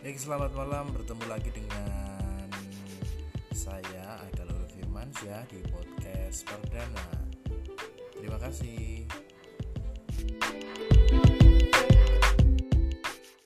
Baik, selamat malam. Bertemu lagi dengan saya Aidalul Firmansyah di podcast perdana. Terima kasih.